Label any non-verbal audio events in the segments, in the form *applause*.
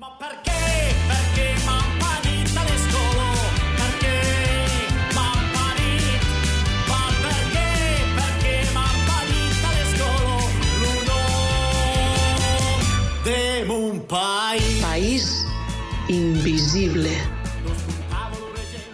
Ma perché? Perché m'han parit a l'escola? Perché m'han parit? Ma perché? Perché m'han parit a l'escola? L'uno de mon país. País invisible.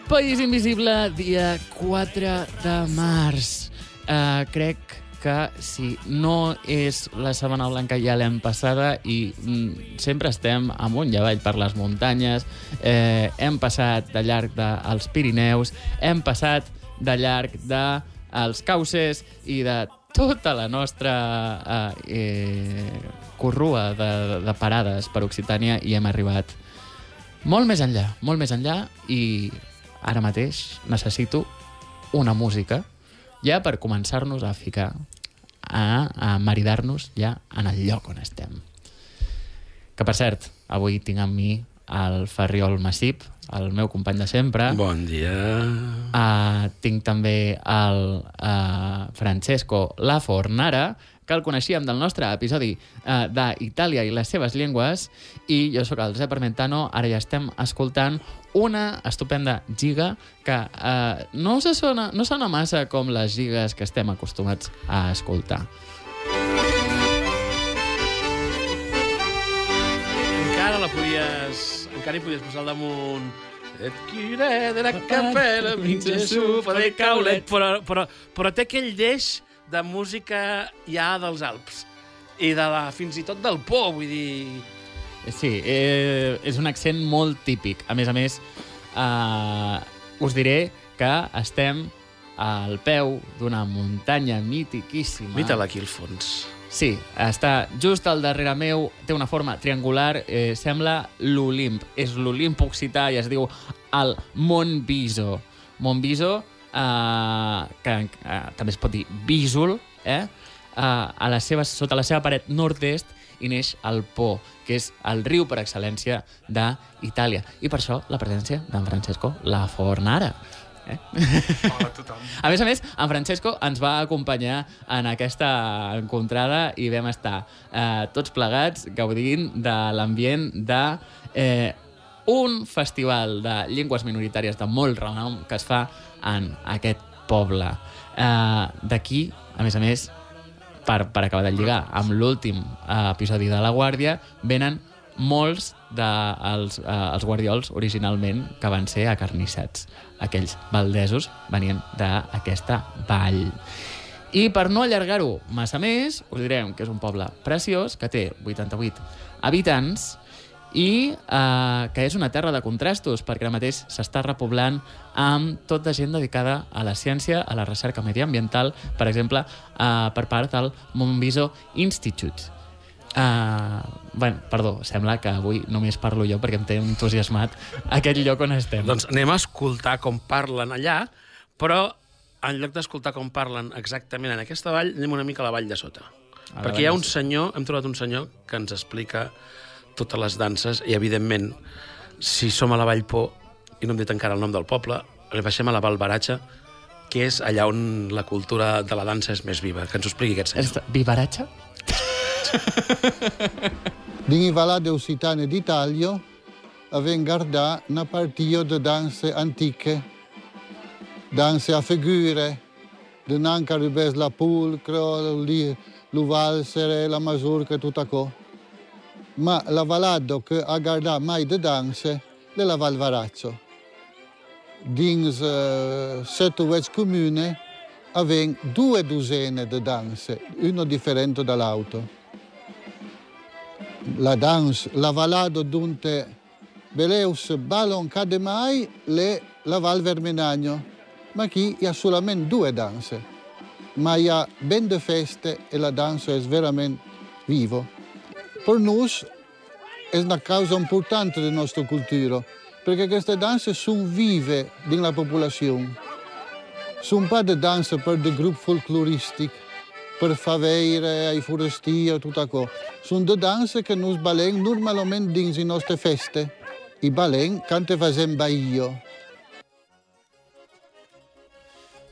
País Invisible, dia 4 de març. Uh, crec que si no és la Setmana Blanca ja l'hem passada i mm, sempre estem amunt i avall per les muntanyes, eh, hem passat de llarg dels Pirineus, hem passat de llarg dels Cauces i de tota la nostra eh, eh, corrua de, de parades per Occitània i hem arribat molt més enllà, molt més enllà i ara mateix necessito una música ja per començar-nos a ficar a, a maridar-nos ja en el lloc on estem. Que, per cert, avui tinc amb mi el Ferriol Massip, el meu company de sempre. Bon dia. Uh, tinc també el uh, Francesco La Fornara, que el coneixíem del nostre episodi uh, d'Itàlia i les seves llengües, i jo sóc el Josep Armentano, ara ja estem escoltant una estupenda giga que uh, no, se sona, no sona massa com les gigues que estem acostumats a escoltar. Encara la podies... Encara hi podies posar al damunt... Et quiré de la capella, mitja sufa de caulet... Però, però, però té aquell deix de música ja dels Alps. I de la, fins i tot del Po, vull dir... Sí, eh, és un accent molt típic. A més a més, eh, us diré que estem al peu d'una muntanya mitiquíssima. Mira-la aquí al fons. Sí, està just al darrere meu, té una forma triangular, eh, sembla l'Olimp. És l'Olimp occità i es diu el Montbiso. Montbiso, eh, que eh, també es pot dir Bísol, eh? Eh, a la seva, sota la seva paret nord-est hi neix el Po, que és el riu per excel·lència d'Itàlia. I per això la presència d'en Francesco La Fornara. Eh? Hola a tothom. *laughs* A més a més, en Francesco ens va acompanyar en aquesta encontrada i vam estar eh, tots plegats gaudint de l'ambient de eh, un festival de llengües minoritàries de molt renom que es fa en aquest poble. Eh, D'aquí, a més a més, per, per acabar de lligar amb l'últim eh, episodi de La Guàrdia, venen molts dels de, eh, els guardiols originalment que van ser acarnissats. Aquells valdesos venien d'aquesta vall. I per no allargar-ho massa més, us direm que és un poble preciós, que té 88 habitants, i eh, que és una terra de contrastos, perquè ara mateix s'està repoblant amb tota gent dedicada a la ciència, a la recerca mediambiental, per exemple, eh, per part del Montbiso Institute. Uh, bueno, perdó, sembla que avui només parlo jo perquè em té entusiasmat aquest lloc on estem. Doncs anem a escoltar com parlen allà, però en lloc d'escoltar com parlen exactament en aquesta vall, anem una mica a la vall de sota. A Perquè hi ha un senyor, hem trobat un senyor que ens explica totes les danses i, evidentment, si som a la Vall Po i no hem dit encara el nom del poble, li baixem a la Val Baratge, que és allà on la cultura de la dansa és més viva. Que ens ho expliqui aquest senyor. És Vivaratge? *laughs* Din Valà d'Occitane d'Italia avem guardar una partita de danse antiche, danse a figure, de nanca rubes la pulcro, li, lo valsere, la mazurca, tutto ciò. Ma la Valado che ha guardato mai de danse, è la Valvarazzo. Dins uh, sette o otto comuni avem due dozene di danze, uno differente dall'altro. La danza, la Valado dunte Beleus Ballon cade mai le la Val Vermenagno, ma qui hi ha solamente due danze. Ma ha ben de feste e la danza è veramente vivo. Per noi è una causa importante della nostra cultura, perché queste danze sono vive nella popolazione. Sono pas de danse per de gruppi folcloristici, per favere ai forestieri e tutto ciò. Sono de danse che noi ballen normalmente dins le nostre feste. I ballen cante facem baio.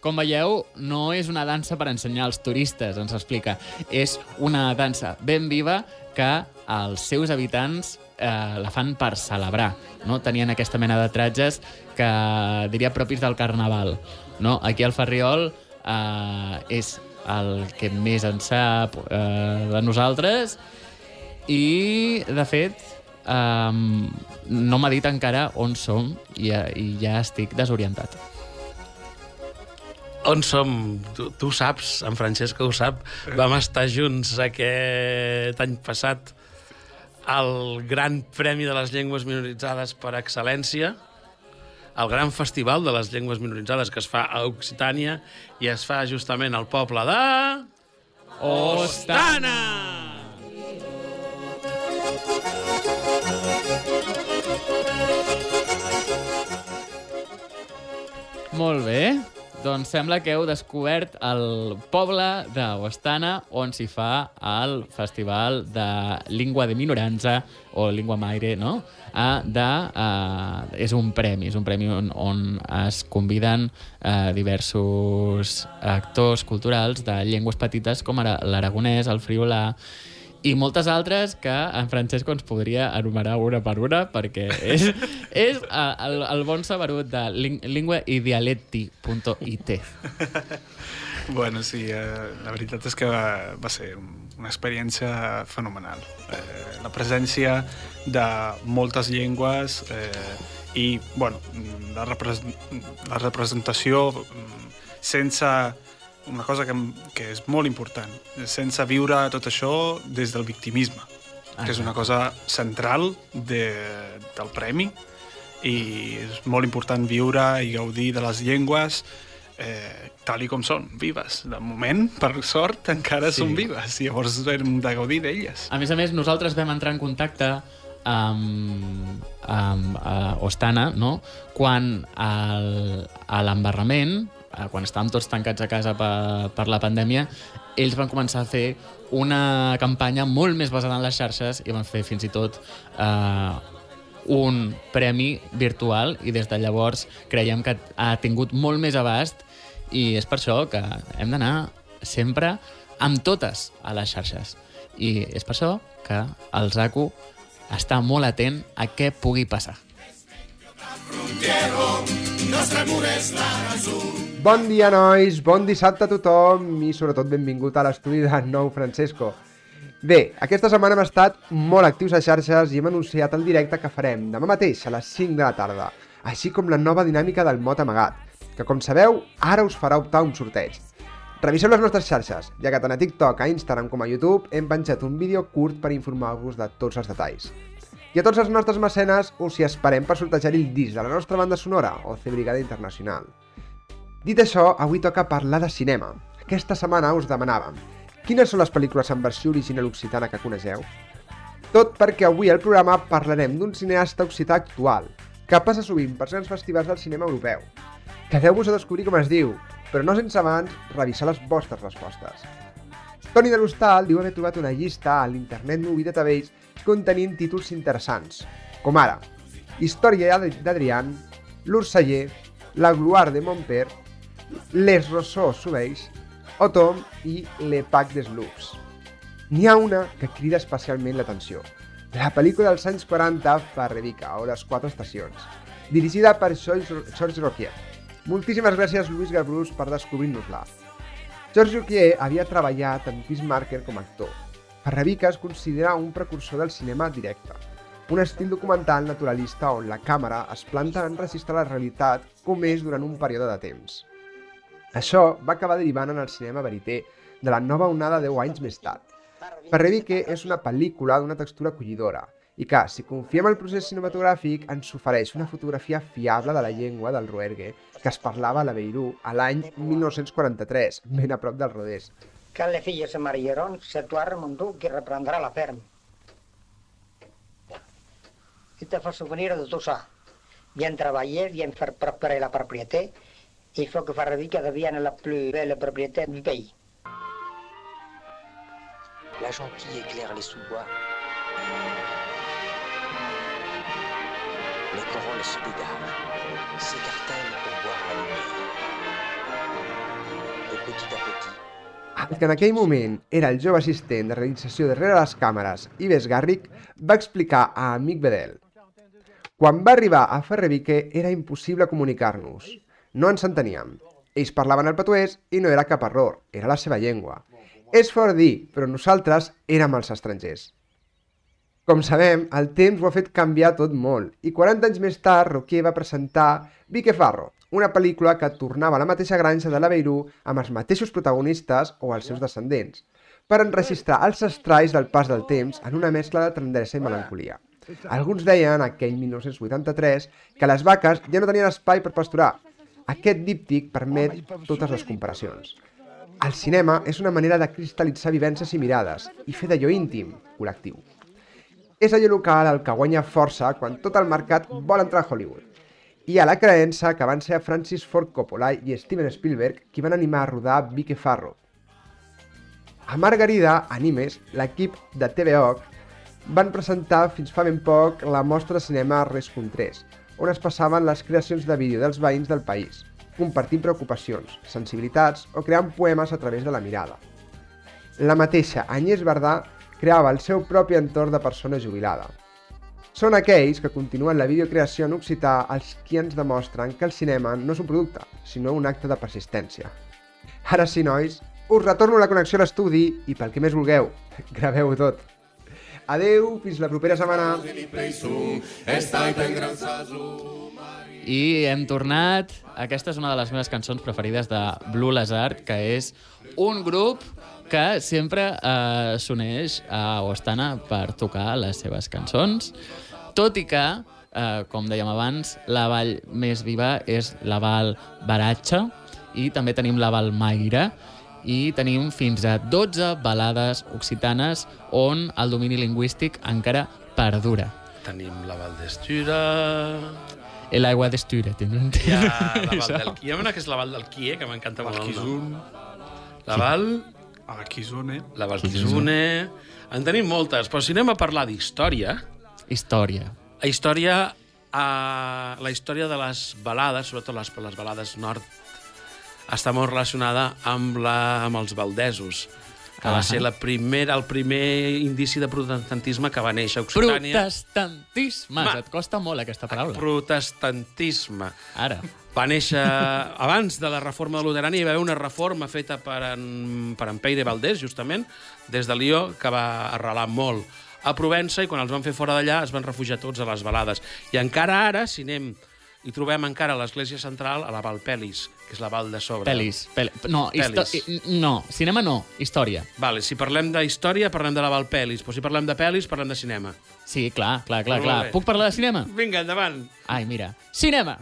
Com veieu, no és una dansa per ensenyar als turistes, ens explica. És una dansa ben viva que els seus habitants eh, la fan per celebrar, no? Tenien aquesta mena de tratges que diria propis del carnaval, no? Aquí al Ferriol eh, és el que més en sap eh, de nosaltres i, de fet, um, no m'ha dit encara on som i, eh, i ja estic desorientat. On som? Tu, tu saps, en Francesc ho sap. Vam estar junts aquest any passat al Gran Premi de les Llengües Minoritzades per excel·lència, el gran festival de les llengües minoritzades que es fa a Occitània i es fa justament al poble de... Ostana! Molt bé. Doncs sembla que heu descobert el poble d'Ostana on s'hi fa el Festival de Língua de Minoranza o Língua Maire, no? A, de, uh, és un premi, és un premi on, on es conviden uh, diversos actors culturals de llengües petites com ara l'aragonès, el friolà, i moltes altres que en Francesco ens podria enumerar una per una perquè és, és eh, el, el bon saberut de ling linguaidialetti.it Bueno, sí, eh, la veritat és que va, va ser un- una experiència fenomenal. Eh, la presència de moltes llengües eh, i, bueno, la, repres la representació mm, sense una cosa que, que és molt important, sense viure tot això des del victimisme, que és una cosa central de, del premi i és molt important viure i gaudir de les llengües eh, tal i com són, vives. De moment, per sort, encara Sí. són vives. I llavors hem de gaudir d'elles. A més a més, nosaltres vam entrar en contacte amb, amb uh, Ostana, no? quan l'embarrament, quan estàvem tots tancats a casa per, per la pandèmia, ells van començar a fer una campanya molt més basada en les xarxes i van fer fins i tot eh, un premi virtual i des de llavors creiem que ha tingut molt més abast i és per això que hem d'anar sempre amb totes a les xarxes. I és per això que el Zaku està molt atent a què pugui passar. Bon dia, nois, bon dissabte a tothom i sobretot benvingut a l'estudi de Nou Francesco. Bé, aquesta setmana hem estat molt actius a xarxes i hem anunciat el directe que farem demà mateix a les 5 de la tarda, així com la nova dinàmica del mot amagat, que com sabeu, ara us farà optar un sorteig. Reviseu les nostres xarxes, ja que tant a TikTok, a Instagram com a YouTube hem penjat un vídeo curt per informar-vos de tots els detalls. I a tots els nostres mecenes us hi esperem per sortejar el disc de la nostra banda sonora, o C Brigada Internacional. Dit això, avui toca parlar de cinema. Aquesta setmana us demanàvem quines són les pel·lícules en versió original occitana que coneixeu? Tot perquè avui al programa parlarem d'un cineasta occità actual, que passa sovint per grans festivals del cinema europeu. Quedeu-vos a descobrir com es diu, però no sense abans revisar les vostres respostes. Toni de l'Hostal diu haver trobat una llista a l'Internet Movie Database contenint títols interessants, com ara Història d'Adrián, L'Ursaller, La Gloire de Montpère, Les Rousseau Soubeix, Otom i Le Pac des Loups. N'hi ha una que crida especialment l'atenció. La pel·lícula dels anys 40 per Revica, o Les Quatre Estacions, dirigida per George Roquier. Moltíssimes gràcies, Luis Gabrús, per descobrir-nos-la. George Roquier havia treballat amb Chris Marker com a actor. Parravica es considera un precursor del cinema directe, un estil documental naturalista on la càmera es planta en registrar la realitat com és durant un període de temps. Això va acabar derivant en el cinema verité de la nova onada 10 anys més tard. Parrevique és una pel·lícula d'una textura acollidora i que, si confiem en el procés cinematogràfic, ens ofereix una fotografia fiable de la llengua del Roergue que es parlava a la Beirú a l'any 1943, ben a prop del Rodés. Quand les filles se marieront, c'est toi, Raimondou, qui reprendra la ferme. Il te faut souvenir de ça. Bien travailler, bien faire prospérer la propriété. Il faut que Faradica devienne la plus belle propriété du pays. La gentille éclaire les sous-bois. Les corolles se dégagent, s'écartèlent pour boire la lumière. Et petit à petit, El que en aquell moment era el jove assistent de realització darrere les càmeres, Ives Garrick, va explicar a Amic Bedel. Quan va arribar a Ferrevique era impossible comunicar-nos. No ens enteníem. Ells parlaven el patuès i no era cap error, era la seva llengua. És fort dir, però nosaltres érem els estrangers. Com sabem, el temps ho ha fet canviar tot molt i 40 anys més tard Roquier va presentar Vique Farro, una pel·lícula que tornava a la mateixa granja de la Beirú amb els mateixos protagonistes o els seus descendents, per enregistrar els estralls del pas del temps en una mescla de tendresa i melancolia. Alguns deien, aquell 1983, que les vaques ja no tenien espai per pasturar. Aquest díptic permet totes les comparacions. El cinema és una manera de cristal·litzar vivències i mirades i fer d'allò íntim, col·lectiu. És allò local el que guanya força quan tot el mercat vol entrar a Hollywood. Hi ha la creença que van ser Francis Ford Coppola i Steven Spielberg qui van animar a rodar Vique Farro. A Margarida, Animes, l'equip de TVO van presentar fins fa ben poc la mostra de cinema Res 3, on es passaven les creacions de vídeo dels veïns del país, compartint preocupacions, sensibilitats o creant poemes a través de la mirada. La mateixa Agnès Bardà creava el seu propi entorn de persona jubilada. Són aquells que continuen la videocreació en occità els qui ens demostren que el cinema no és un producte, sinó un acte de persistència. Ara sí, nois, us retorno la connexió a l'estudi i pel que més vulgueu, *laughs* graveu tot. Adeu, fins la propera setmana. I hem tornat. Aquesta és una de les meves cançons preferides de Blue Lazard, que és un grup que sempre eh, s'uneix a Ostana per tocar les seves cançons, tot i que, eh, com dèiem abans, la vall més viva és la Val Baratxa i també tenim la Val Maire i tenim fins a 12 balades occitanes on el domini lingüístic encara perdura. Tenim la Val d'Estura... El agua d'estura. tenen- Hi ha la Val del. *laughs* Hi ha una que és la Val del Quié, que m'encanta molt el nom. Quizun, La Val... a la Kizune. La Val. En tenim moltes, però si anem a parlar d'història, Història. la història, a la història de les balades, sobretot les, les balades nord, està molt relacionada amb, la, amb els valdesos, que va ser la primera, el primer indici de protestantisme que va néixer a Occitània. Protestantisme. Ma- Et costa molt aquesta paraula. Protestantisme. Ara. Va néixer abans de la reforma de Luterana, hi va haver una reforma feta per en, per en Peire Valdés, justament, des de Lió, que va arrelar molt a Provença, i quan els van fer fora d'allà es van refugiar tots a les balades. I encara ara, si anem hi trobem encara l'església central a la Val Pelis, que és la Val de sobre. Pelis. Pel... No. Pelis. i- no, cinema no, història. Vale, si parlem de història, parlem de la Val Pelis, però si parlem de Pelis, parlem de cinema. Sí, clar, clar, clar, clar. Puc parlar de cinema? Vinga, endavant. Ai, mira. Cinema!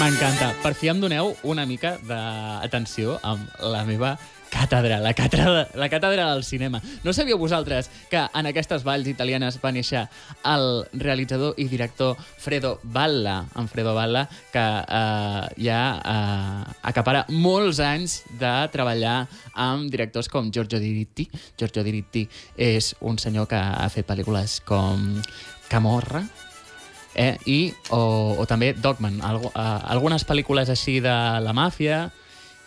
M'encanta. Per fi em doneu una mica d'atenció amb la meva càtedra, la càtedra, la càtedra del cinema. No sabíeu vosaltres que en aquestes valls italianes va néixer el realitzador i director Fredo Balla, en Fredo Balla, que eh, ja eh, acapara molts anys de treballar amb directors com Giorgio Diritti. Giorgio Diritti és un senyor que ha fet pel·lícules com Camorra, eh? i, o, o també Dogman, algo, uh, algunes pel·lícules així de la màfia,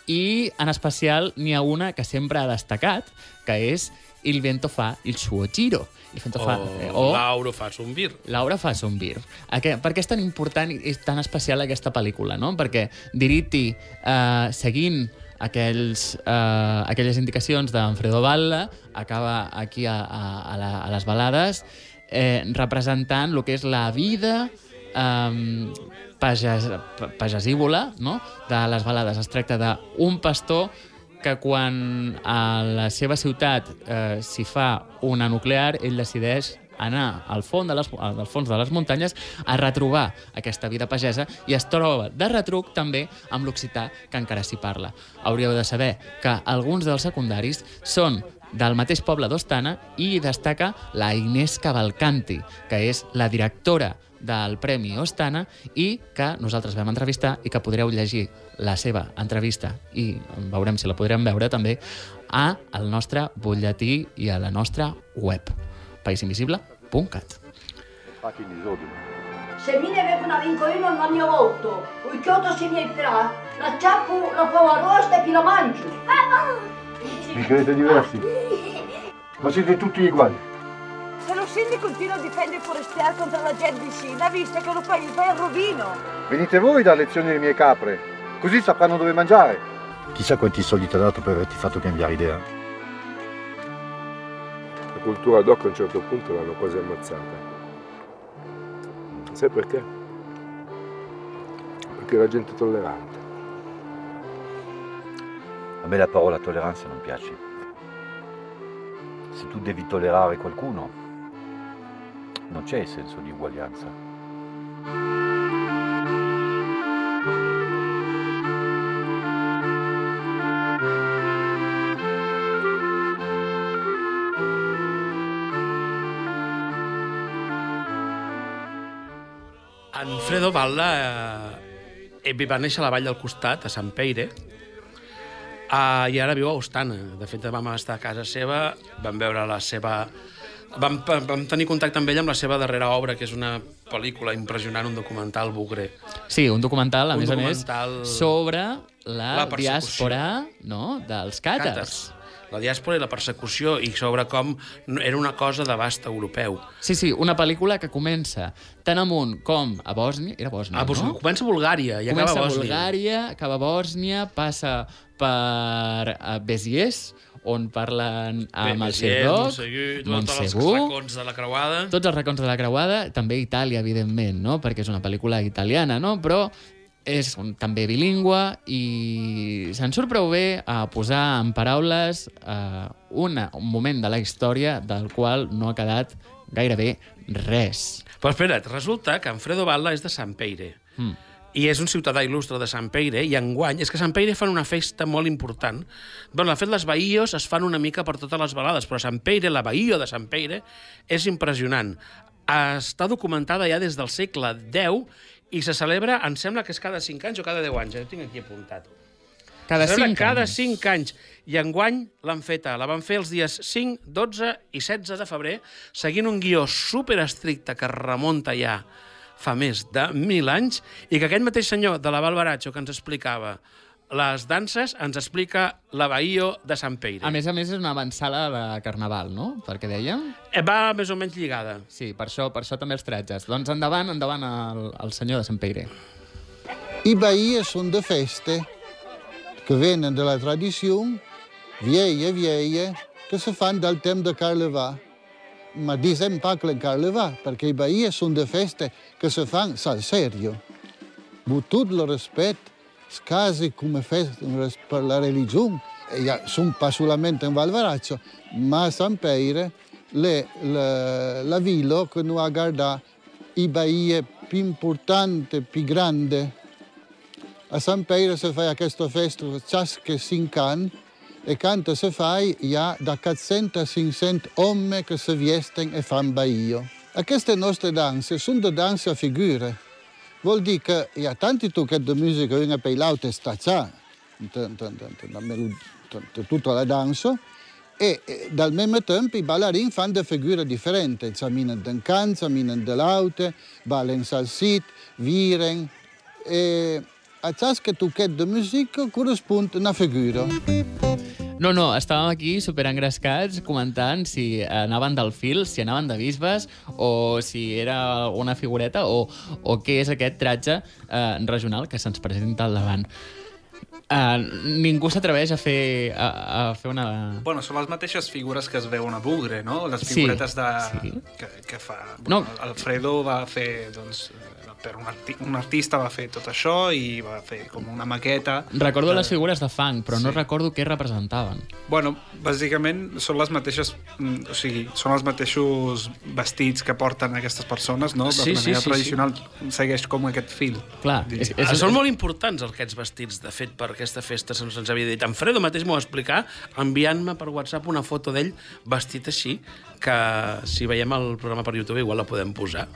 i en especial n'hi ha una que sempre ha destacat, que és Il vento fa il suo giro. Il vento fa, eh, O o Lauro fa un vir. Laura fa un vir. Aqu- Per què és tan important i és tan especial aquesta pel·lícula, no? Perquè Diritti, eh, seguint aquells, eh, aquelles indicacions d'Anfredo Balla, acaba aquí a, a, a, la, a les balades eh, representant el que és la vida eh, pages, pa- pagesívola no? de les balades. Es tracta d'un pastor que quan a la seva ciutat eh, s'hi fa una nuclear, ell decideix anar al fons, de les, al fons de les muntanyes a retrobar aquesta vida pagesa i es troba de retruc també amb l'occità que encara s'hi parla. Hauríeu de saber que alguns dels secundaris són del mateix poble d'Ostana i destaca la Inés Cavalcanti, que és la directora del Premi Ostana i que nosaltres vam entrevistar i que podreu llegir la seva entrevista i veurem si la podrem veure també a el nostre butlletí i a la nostra web paisinvisible.cat se mi ne vengono a vinco io non mi ho volto. Il chiodo si mi tra, la ciappo, la favo arrosta e poi la mangio. Vi credete diversi? Ma siete tutti uguali. Se lo Cindy continua a difendere il forestiere contro la gente vicina, visto che lo fai il fai rovino. Venite voi da lezioni alle mie capre, così sapranno dove mangiare. Chissà quanti soldi ti ha dato per averti fatto cambiare idea. La cultura doc a un certo punto l'hanno quasi ammazzata. Sai perché? Perché la gente è tollerante. A me la parola tolleranza non piace. Se tu devi tollerare qualcuno, non c'è senso di uguaglianza. En Fredo Valla eh, eh, va néixer a la vall del costat, a Sant Peire, eh, i ara viu a Ostana. De fet, vam estar a casa seva, vam veure la seva... Vam, vam tenir contacte amb ell amb la seva darrera obra, que és una pel·lícula impressionant, un documental bugre. Sí, un documental, a Un més a més, documental- sobre la, La diàspora no, dels càtars. Càtars. La diàspora i la persecució, i sobre com era una cosa d'abast europeu. Sí, sí, una pel·lícula que comença tan amunt com a Bòsnia, era Bòsnia, Ah, no? comença a Bulgària i comença acaba a a Bòsnia. Bulgària, acaba a Bòsnia, passa per uh, Béziers, on parlen amb el Béziers, Serdoc, Montsegur, tots els racons de la creuada. tots els racons de la creuada, també Itàlia, evidentment, no? perquè és una pel·lícula italiana, no? però és un, també bilingüe i se'n surt prou bé a posar en paraules eh, una, un moment de la història del qual no ha quedat gairebé res. Però espera't, resulta que en Fredo Valla és de Sant Peire. Mm. I és un ciutadà il·lustre de Sant Peire, i enguany, és que Sant Peire fan una festa molt important. Bueno, de fet, les Bahios es fan una mica per totes les balades, però Sant Peire, la Bahio de Sant Peire, és impressionant. Està documentada ja des del segle X i se celebra, em sembla que és cada 5 anys o cada 10 anys, ja ho tinc aquí apuntat. Cada Se celebra cinc cada anys. 5 anys. I enguany l'han feta. La van fer els dies 5, 12 i 16 de febrer, seguint un guió super estricte que remunta ja fa més de mil anys i que aquest mateix senyor de la Valbaratxo que ens explicava les danses ens explica la Bahio de Sant Peire. A més a més, és una avançada de carnaval, no? Perquè dèiem? Eh, Va més o menys lligada. Sí, per això, per això també els tratges. Doncs endavant, endavant el, el senyor de Sant Peire. I Bahie sono de feste che vengono dalla tradizione, vieille, vieille, che si fanno dal tempo di Carlevà. Ma diciamo pas che Carlevà, perché i Bahie sono de feste che si fanno sul serio. Con tutto il rispetto, scasi come feste per la religione, ja, sono pas solamente in Valvaraccio, ma a San Peire, le, le, la villa che noi ha guardato i Bahie più importanti, più grandi a San Peire si fa questa festa ciasche cinque anni e quando si fa hi ha da 400 a 500 uomini che si vestono e fanno baio. A queste nostre danze sono da danze a figure. Vuol dire che ha tanti tocchi di musica, una per l'auto sta già, tutta la danza, e e dal mesmo tempo i ballerini fanno delle figure differenti, camminano in canza, camminano dell'auto, ballano salsit, viren, e a ciasca toquet de musica correspon una figura. No, no, estàvem aquí superengrescats comentant si anaven del fil, si anaven de bisbes, o si era una figureta, o, o què és aquest tratge eh, regional que se'ns presenta al davant. Uh, ningú s'atreveix a fer a, a fer una... Bueno, són les mateixes figures que es veuen a Bugre, no? Les Sí, figuretes de... sí. que, que fa... No. Bueno, Alfredo va fer, doncs, per un, arti un artista va fer tot això i va fer com una maqueta. Recordo de- les figures de fang, però no Sí. recordo què representaven. Bueno, bàsicament són les mateixes... mm, O sigui, són els mateixos vestits que porten aquestes persones, no? De Sí, sí, manera sí, tradicional segueix com aquest fil. Clar, és, Ah, són molt importants aquests vestits, de fet, per aquesta festa se'ns ens havia dit. En Fredo mateix m'ho va explicar enviant-me per WhatsApp una foto d'ell vestit així, que si veiem el programa per YouTube igual la podem posar.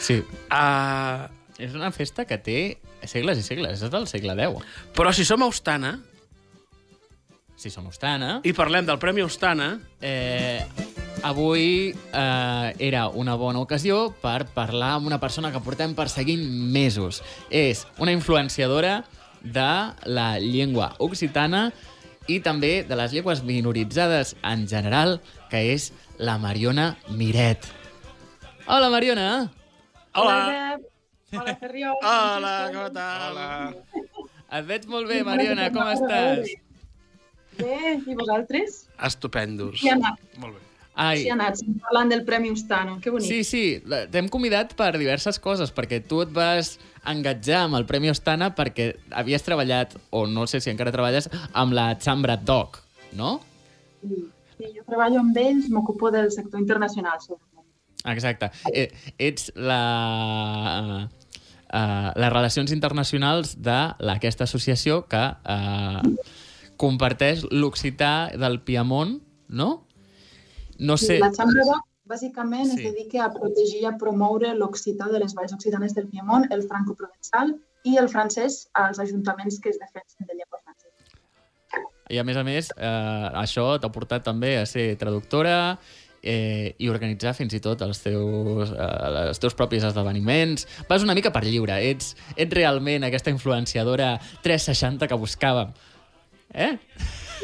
Sí. Uh, És una festa que té segles i segles, és del segle X. però si som a Ostana Si som Ostana... i parlem del Premi Ostana, Eh, avui eh, era una bona ocasió per parlar amb una persona que portem perseguint mesos. És una influenciadora de la llengua occitana i també de les llengües minoritzades en general, que és la Mariona Miret. Hola, Mariona! Hola! Hola, Ferriol. Hola, com tal? Hola. Et veig molt bé, Mariona, com estàs? Bé, i vosaltres? Estupendos. Sí. Molt bé. Ai, Sí, ha anat, estem parlant del Premi Ustano, que bonic. Sí, sí, t'hem convidat per diverses coses, perquè tu et vas engatjar amb el Premi Ostana perquè havies treballat, o no sé si encara treballes, amb la Chambra Doc, no? Sí, sí, jo treballo amb ells, m'ocupo del sector internacional, sobretot. Exacte. Eh, ets la... Uh, les relacions internacionals d'aquesta associació que uh, comparteix l'occità del Piemont, no? No sé... La Xambra Doc, bàsicament, Sí. es dedica a protegir i a promoure l'occità de les valls occitanes del Piemont, el franco-provençal i el francès als ajuntaments que es defensen de llengua francesa. I a més a més, eh, això t'ha portat també a ser traductora eh, i organitzar fins i tot els teus, eh, els teus propis esdeveniments. Vas una mica per lliure, ets, ets realment aquesta influenciadora 360 que buscàvem. Eh?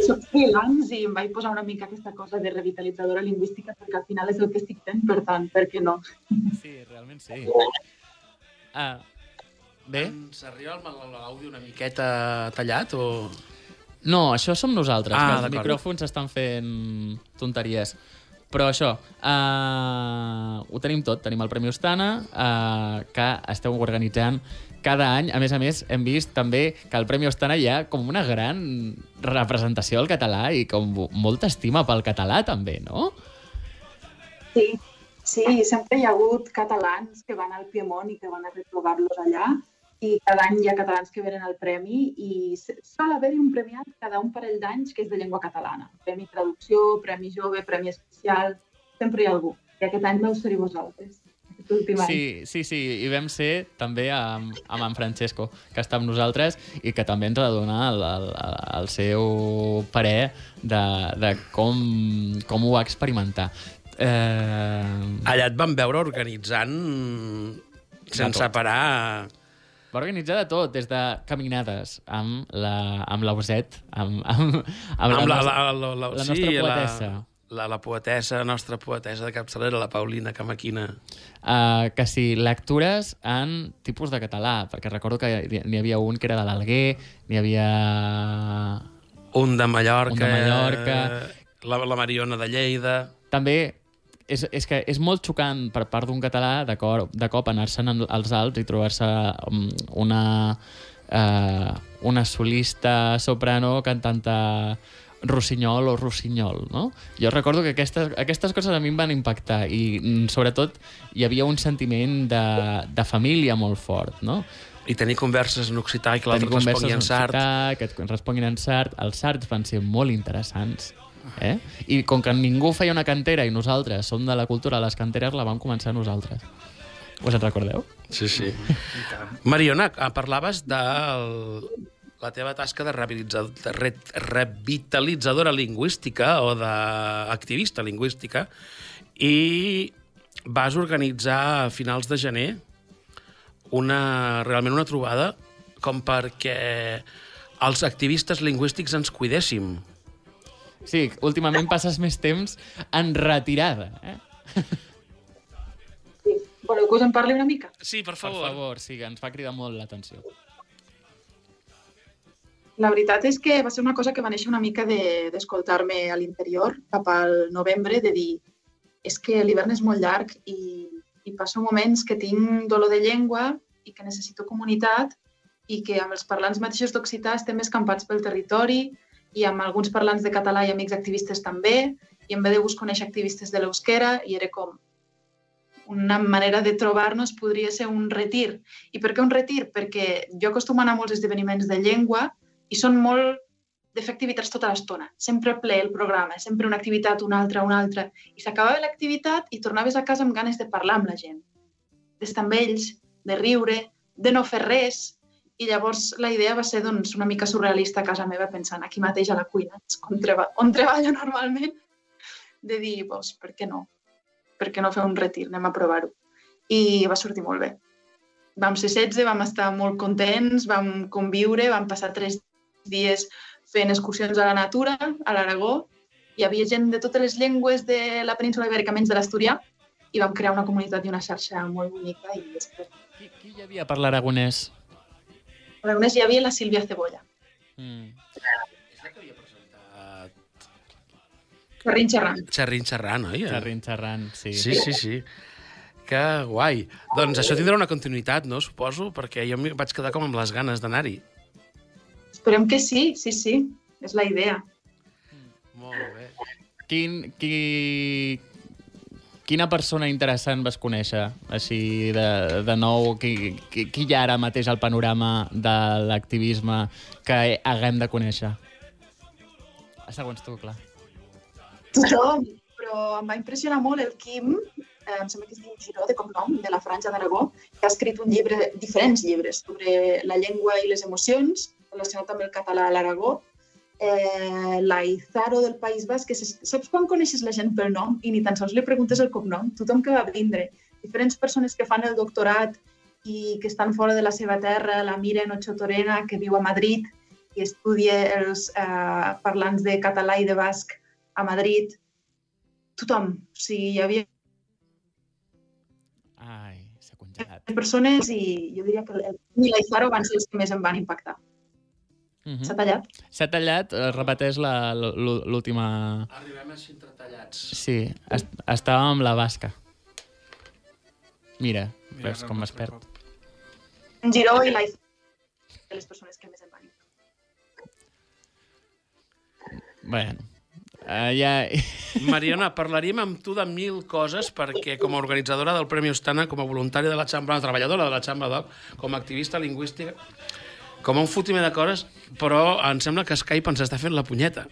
Soc freelance i em vaig posar una mica aquesta cosa de revitalitzadora lingüística perquè al final és el que estic fent, per tant, per què no? Sí, realment sí. Ah, bé? Ens arriba el- l'àudio una miqueta tallat o...? No, això som nosaltres, Ah, que els micròfons estan fent tonteries. Però això, uh, ho tenim tot. Tenim el Premi Ostana, uh, que esteu organitzant cada any. A més a més, hem vist també que al Premi Ostana hi ha com una gran representació del català i com molta estima pel català també, no? Sí, sí, sempre hi ha hagut catalans que van al Piemont i que van a retrobar-los allà i cada any hi ha catalans que venen al premi i sol haver-hi un premiat cada un parell d'anys que és de llengua catalana. Premi traducció, premi jove, premi especial, sempre hi ha algú. I aquest any vau ser-hi vosaltres. Sí, sí, sí, i vam ser també amb, amb en Francesco, que està amb nosaltres i que també ens ha de donar el, el, el seu parer de, de com, com ho va experimentar. Eh, Allà et van veure organitzant sense parar... va organitzar de tot, des de caminades amb la, amb l'Auset, amb, amb, amb, amb la, nostra- la, la, la, la sí, nostra poetessa. La, la, la poetessa, la nostra poetessa de capçalera, la Paulina Camaquina. Uh, que sí, lectures en tipus de català, perquè recordo que n'hi havia un que era de l'Alguer, n'hi havia... Un de Mallorca. Un de Mallorca. La, la Mariona de Lleida. També és, és que és molt xocant per part d'un català de, cor, de cop anar-se'n en- als Alps i trobar-se um, una, uh, una solista soprano cantanta rossinyol o rossinyol, no? Jo recordo que aquestes, aquestes coses a mi em van impactar i mm, sobretot hi havia un sentiment de, de família molt fort, no? I tenir converses en occità i que l'altre Tenir converses respongui en sard. occità, que et responguin en sard. Els sards van ser molt interessants. Eh? I com que ningú feia una cantera i nosaltres som de la cultura de les canteres, la vam començar nosaltres. Us en recordeu? Sí, sí. Mariona, ah, parlaves de la teva tasca de, rehabilitza- de re, revitalitzadora lingüística o d'activista lingüística i vas organitzar a finals de gener una, realment una trobada com perquè els activistes lingüístics ens cuidéssim. Sí, últimament passes més temps en retirada. Eh? Voleu que us en parli una mica? Sí, per favor. Per favor, sí, que ens fa cridar molt l'atenció. La veritat és que va ser una cosa que va néixer una mica de- d'escoltar-me a l'interior cap al novembre, de dir és que l'hivern és molt llarg i, i passo moments que tinc dolor de llengua i que necessito comunitat i que amb els parlants mateixos d'occità estem escampats pel territori i amb alguns parlants de català i amics activistes també i en ve de gust conèixer activistes de l'euskera i era com una manera de trobar-nos podria ser un retir. I per què un retir? Perquè jo acostumo a anar a molts esdeveniments de llengua i són molt de fer activitats tota l'estona. Sempre ple el programa, sempre una activitat, una altra, una altra. I s'acabava l'activitat i tornaves a casa amb ganes de parlar amb la gent, d'estar amb ells, de riure, de no fer res. I llavors la idea va ser doncs, una mica surrealista a casa meva pensant aquí mateix a la cuina, on, treba, on treballo *laughs* normalment. de dir, doncs, per què no? Per què no fer un retir? Anem a provar-ho. I va sortir molt bé. Vam ser 16, vam estar molt contents, vam conviure, vam passar tres dies fent excursions a la natura, a l'Aragó. Hi havia gent de totes les llengües de la península ibèrica, menys de l'Asturià, i vam crear una comunitat i una xarxa molt bonica. I després, Qui, qui hi havia per l'aragonès? A l'Aragonès hi havia la Sílvia Cebolla. Mm. Xerrin xerrant. Xerrin xerrant, oi? Xerrin xerrant, sí. Sí, sí, sí. Que guai. Doncs això tindrà una continuïtat, no? Suposo, perquè jo em vaig quedar com amb les ganes d'anar-hi. Esperem que sí, sí, sí. És la idea. Molt bé. Quin, qui, quina persona interessant vas conèixer, així de, de nou? Qui, qui, qui hi ha ara mateix al panorama de l'activisme que haguem de conèixer? Segons tu, clar. Tothom, però em va impressionar molt el Quim, eh, em sembla que es diu Giró, de cognom, de la Franja d'Aragó, que ha escrit un llibre, diferents llibres, sobre la llengua i les emocions, relacionat amb el català a l'Aragó. Eh, la Izaro del País Basc, que saps quan coneixes la gent pel nom i ni tan sols li preguntes el cognom? Tothom que va vindre, diferents persones que fan el doctorat i que estan fora de la seva terra, la Miren Ochotorena, que viu a Madrid i estudia els eh, parlants de català i de basc a Madrid. Tothom. O sigui, hi havia Ai, s'ha congelat. persones i jo diria que el Quim i la Izaro van ser els que més em van impactar. Mhm. S'ha tallat? S'ha tallat, eh, repeteix l'última... Arribem així entretallats. Sí, est estàvem amb la basca. Mira, Mira, veus com es perd. En Giró i la de les persones que més em van. Bueno, uh, ja... *laughs* Mariona, parlaríem amb tu de mil coses perquè com a organitzadora del Premi Ostana, com a voluntària de la Xambra, treballadora de la Xambra Doc, com a activista lingüística, com a un fotimer de coses, però em sembla que Skype ens està fent la punyeta.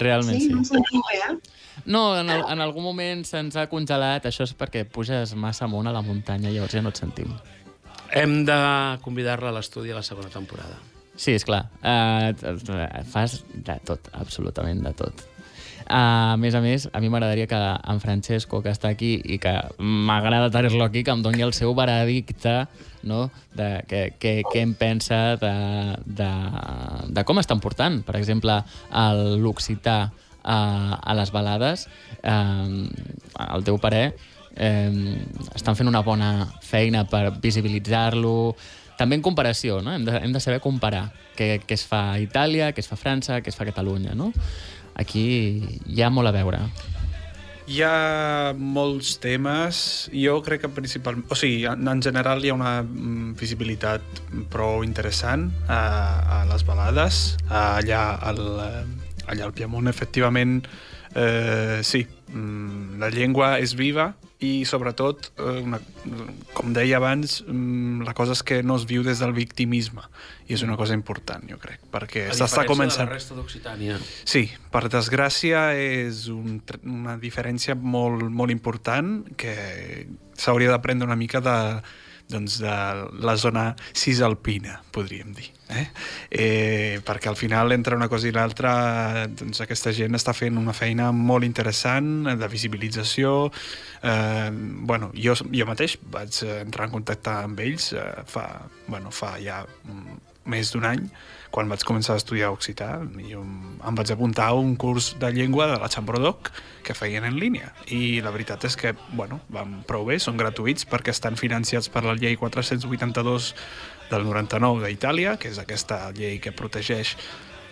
Realment sí. no sentiu bé, eh? No, en, el, en algun moment se'ns ha congelat. Això és perquè puges massa amunt a la muntanya, llavors ja no et sentim. Hem de convidar-la a l'estudi a la segona temporada. Sí, és clar. Uh, fas de tot, absolutament de tot. A més a més, a mi m'agradaria que en Francesco, que està aquí i que m'agrada tenir-lo aquí, que em doni el seu veredicte no? de què, què, què em pensa de, de, de com estan portant, per exemple, l'occità a, a les balades. Eh, al teu parer, eh, estan fent una bona feina per visibilitzar-lo, també en comparació, no? Hem de, hem de saber comparar què, què es fa a Itàlia, què es fa a França, què es fa a Catalunya, no? Aquí hi ha molt a veure. Hi ha molts temes. Jo crec que principalment... O sigui, en, en general hi ha una mm, visibilitat prou interessant a, a les balades. Allà al, allà al Piemont, efectivament, eh, sí, mm, la llengua és viva i, sobretot, eh, una, com deia abans, mm, la cosa és que no es viu des del victimisme. I és una cosa important, jo crec, perquè s'està començant... de la resta d'Occitània. Sí, per desgràcia és un, una diferència molt, molt important que s'hauria d'aprendre una mica de, doncs, de la zona cisalpina, podríem dir. Eh? Eh, perquè al final, entre una cosa i l'altra, doncs, aquesta gent està fent una feina molt interessant de visibilització. Eh, bueno, jo, jo mateix vaig entrar en contacte amb ells eh, fa, bueno, fa ja mm, més d'un any, quan vaig començar a estudiar occità, jo em vaig apuntar a un curs de llengua de la Xambrodoc que feien en línia. I la veritat és que, bueno, van prou bé, són gratuïts perquè estan financiats per la llei 482 del 99 d'Itàlia, que és aquesta llei que protegeix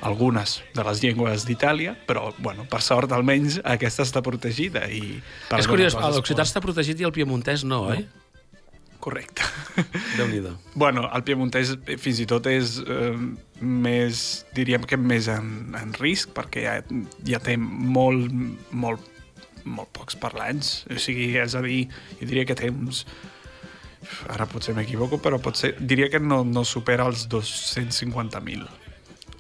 algunes de les llengües d'Itàlia, però, bueno, per sort, almenys, aquesta està protegida. I És curiós, l'occità està protegit i el piemontès no, oi? Correcte. Déu-n'hi-do. Bueno, el piemontès fins i tot és eh, més, diríem que més en, en risc, perquè ja, ja té molt, molt, molt pocs parlants. O sigui, és a dir, jo diria que té uns... Ara potser m'equivoco, però potser, diria que no, no supera els 250.000.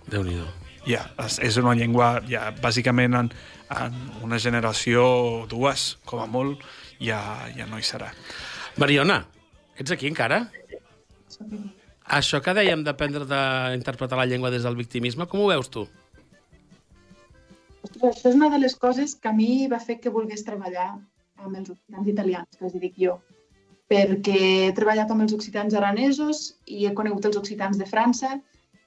Déu-n'hi-do. Ja, és, és una llengua, ja, bàsicament en, en una generació o dues, com a molt, ja, ja no hi serà. Mariona, ets aquí encara? Això que dèiem d'aprendre d'interpretar la llengua des del victimisme, com ho veus tu? Ostres, això és una de les coses que a mi va fer que volgués treballar amb els occitans italians, que els dic jo. Perquè he treballat amb els occitans aranesos i he conegut els occitans de França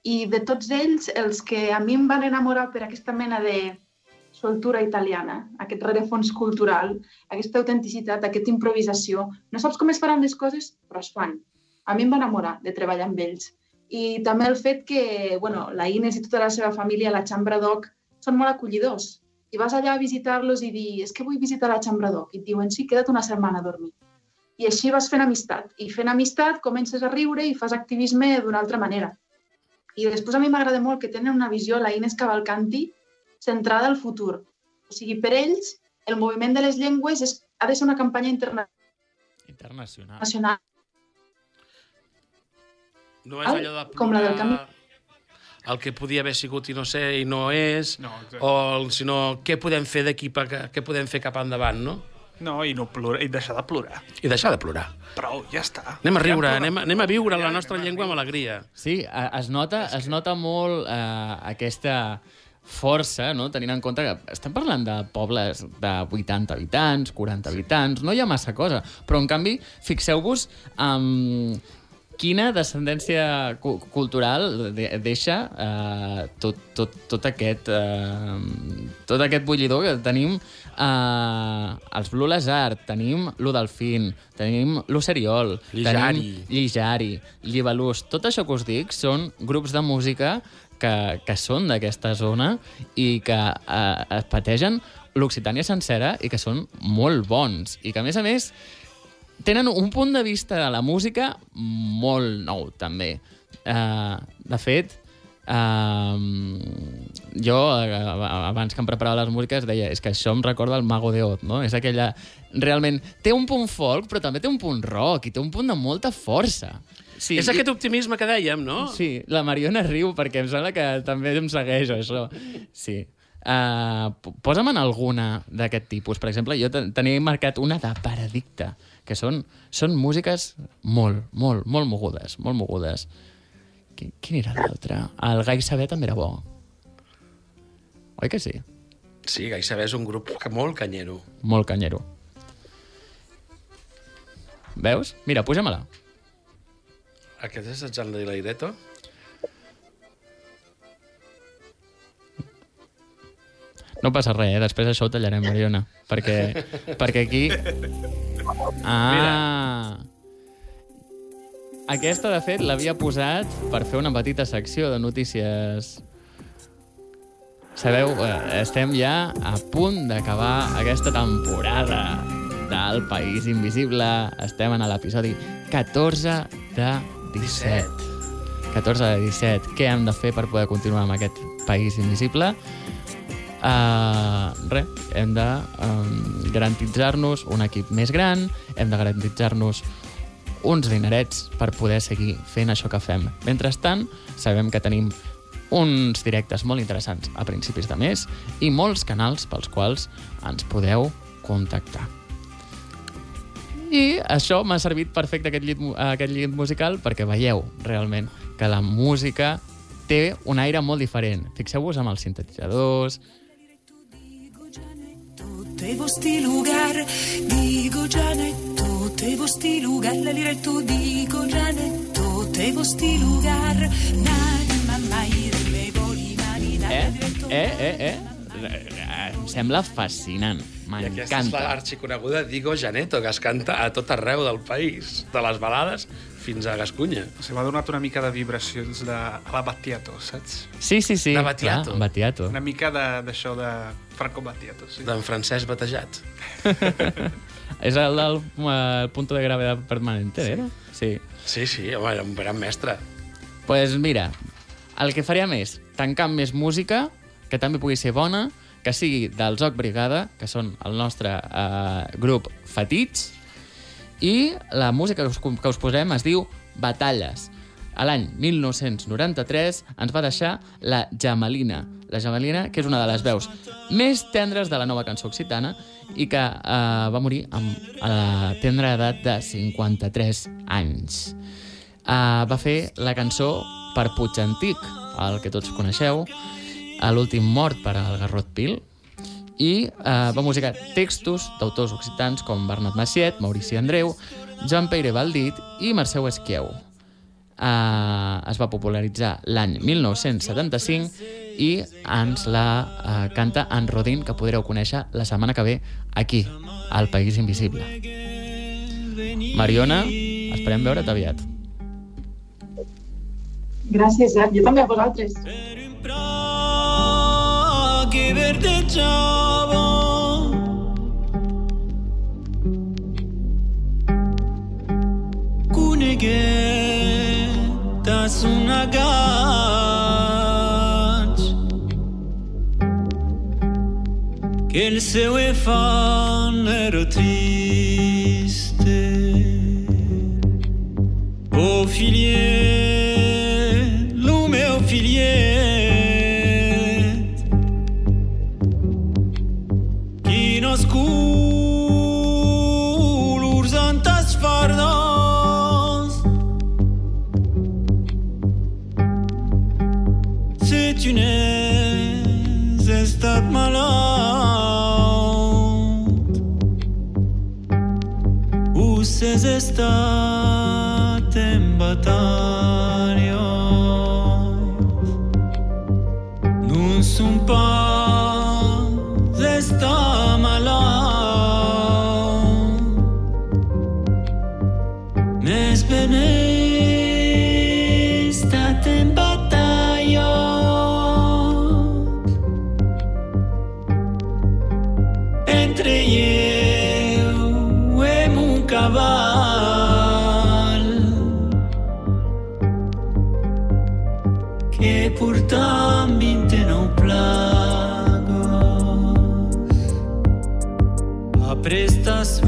i de tots ells, els que a mi em van enamorar per aquesta mena de soltura italiana, aquest rerefons cultural, aquesta autenticitat, aquesta improvisació. No saps com es faran les coses, però es fan. A mi em va enamorar de treballar amb ells. I també el fet que, bueno, la Ines i tota la seva família, la Chambra Doc, són molt acollidors. I vas allà a visitar-los i dir, és que vull visitar la Chambra Doc. I et diuen, sí, queda't una setmana a dormir. I així vas fent amistat. I fent amistat comences a riure i fas activisme d'una altra manera. I després a mi m'agrada molt que tenen una visió, la Ines Cavalcanti, centrada al futur. O sigui, per ells, el moviment de les llengües és, ha de ser una campanya interna Internacional. nacional. No és allò de com la del camí. el que podia haver sigut i no sé, i no és, No, exacte. o sinó què podem fer d'aquí, què podem fer cap endavant, no? No, i no plorar, i deixar de plorar. I deixar de plorar. Prou, ja està. Anem a riure, Ja anem, a- anem a viure la nostra llengua amb alegria. Sí, es nota, es nota molt eh, aquesta força, no? tenint en compte que estem parlant de pobles de 80 habitants, 40 habitants, no hi ha massa cosa. Però, en canvi, fixeu-vos um, quina descendència cu cultural de deixa uh, tot, tot, tot, aquest, uh, tot aquest bullidor que tenim uh, els Blue Lazard, tenim lo Delfín, tenim lo Seriol, Llijari. tenim Llijari, Llibalús, tot això que us dic són grups de música que, que són d'aquesta zona i que eh, es pategen l'Occitània sencera i que són molt bons. I que, a més a més, tenen un punt de vista de la música molt nou, també. Uh, de fet, uh, jo, uh, abans que em preparava les músiques, deia és que això em recorda el Mago de Oz, no? És aquella... Realment, té un punt folk, però també té un punt rock i té un punt de molta força. Sí, és aquest optimisme que dèiem, no? Sí, la Mariona riu perquè em sembla que també em segueix això. Sí. Uh, posa'm en alguna d'aquest tipus. Per exemple, jo ten- tenia marcat una de Paradicte, que són, són músiques molt, molt, molt mogudes, molt mogudes. Qui- Quin era l'altre? El Gai Saber també era bo. Oi que sí? Sí, Gai Saber és un grup que molt canyero. Molt canyero. Veus? Mira, puja-me-la. Aquest és el Jan de l'Aireto? No passa res, eh? després això ho tallarem, Mariona. Perquè, perquè aquí... Ah! Aquesta, de fet, l'havia posat per fer una petita secció de notícies. Sabeu, eh, estem ja a punt d'acabar aquesta temporada del País Invisible. Estem en l'episodi 14 de 17. 14 de 17. Què hem de fer per poder continuar amb aquest País Invisible? Uh, res, hem de um, garantitzar-nos un equip més gran, hem de garantitzar-nos uns dinerets per poder seguir fent això que fem. Mentrestant, sabem que tenim uns directes molt interessants a principis de mes i molts canals pels quals ens podeu contactar. I això m'ha servit perfecte aquest llit, aquest llit musical perquè veieu realment que la música té un aire molt diferent. Fixeu-vos amb els sintetitzadors, te vosti lugar, te vosti lugar, la Gianetto, te vosti lugar, nani Eh? Eh, eh, eh? Em sembla fascinant. I aquesta és la M'encanta. arxiconeguda Digo Janeto, que es canta a tot arreu del país, de les balades fins a Gascunya. Sigui, m'ha donat una mica de vibracions de a la Battiato, saps? Sí, sí, sí. De Battiato. Clar, Battiato. Una mica de- d'això de, Franco Battiato, sí. D'en Francesc Batejat. *laughs* És el del eh, punto de gravedad permanente, sí. era? Sí. Sí, sí, home, era un gran mestre. pues mira, el que faria més, tancar amb més música, que també pugui ser bona, que sigui del Zoc Brigada, que són el nostre eh, grup Fatits, i la música que us, que us posem es diu Batalles. A l'any 1993 ens va deixar la Jamalina. La Jamalina, que és una de les veus més tendres de la nova cançó occitana i que eh, va morir amb, a la tendra edat de 53 anys. Uh, va fer la cançó per Puig Antic, el que tots coneixeu, a l'últim mort per al Garrot Pil, i eh, va musicar textos d'autors occitans com Bernat Maciet, Maurici Andreu, Joan Peire Baldit i Merceu Esquieu. Eh, es va popularitzar l'any 1975 i ens la eh, canta en Rodin, que podreu conèixer la setmana que ve aquí, al País Invisible. Mariona, esperem veure't aviat. Gràcies, Jack. Jo també a vosaltres. Che verdeggiava Cuneghetta su una gaccia Che il seu e fan triste. Oh, o figliet, carnaval. Che purtamente non plagos aprestas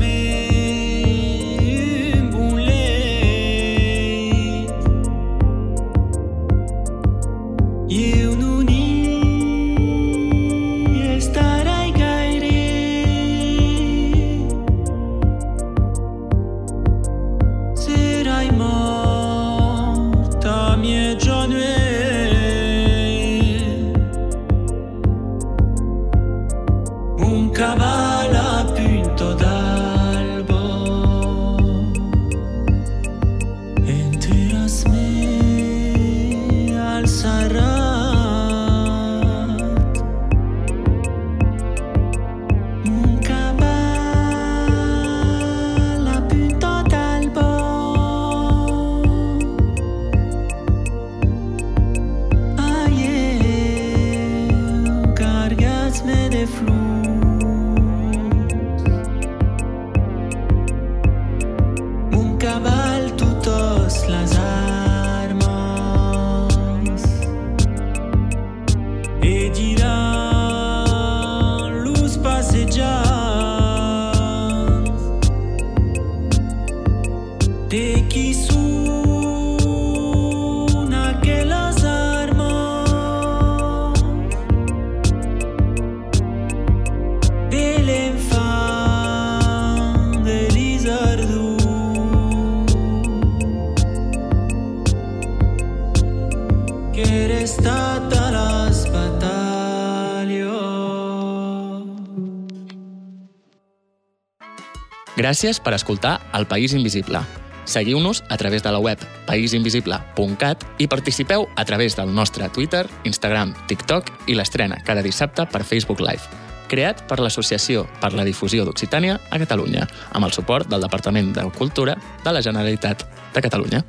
Gràcies per escoltar El País Invisible. Seguiu-nos a través de la web paisinvisible.cat i participeu a través del nostre Twitter, Instagram, TikTok i l'estrena cada dissabte per Facebook Live, creat per l'Associació per la Difusió d'Occitània a Catalunya, amb el suport del Departament de Cultura de la Generalitat de Catalunya.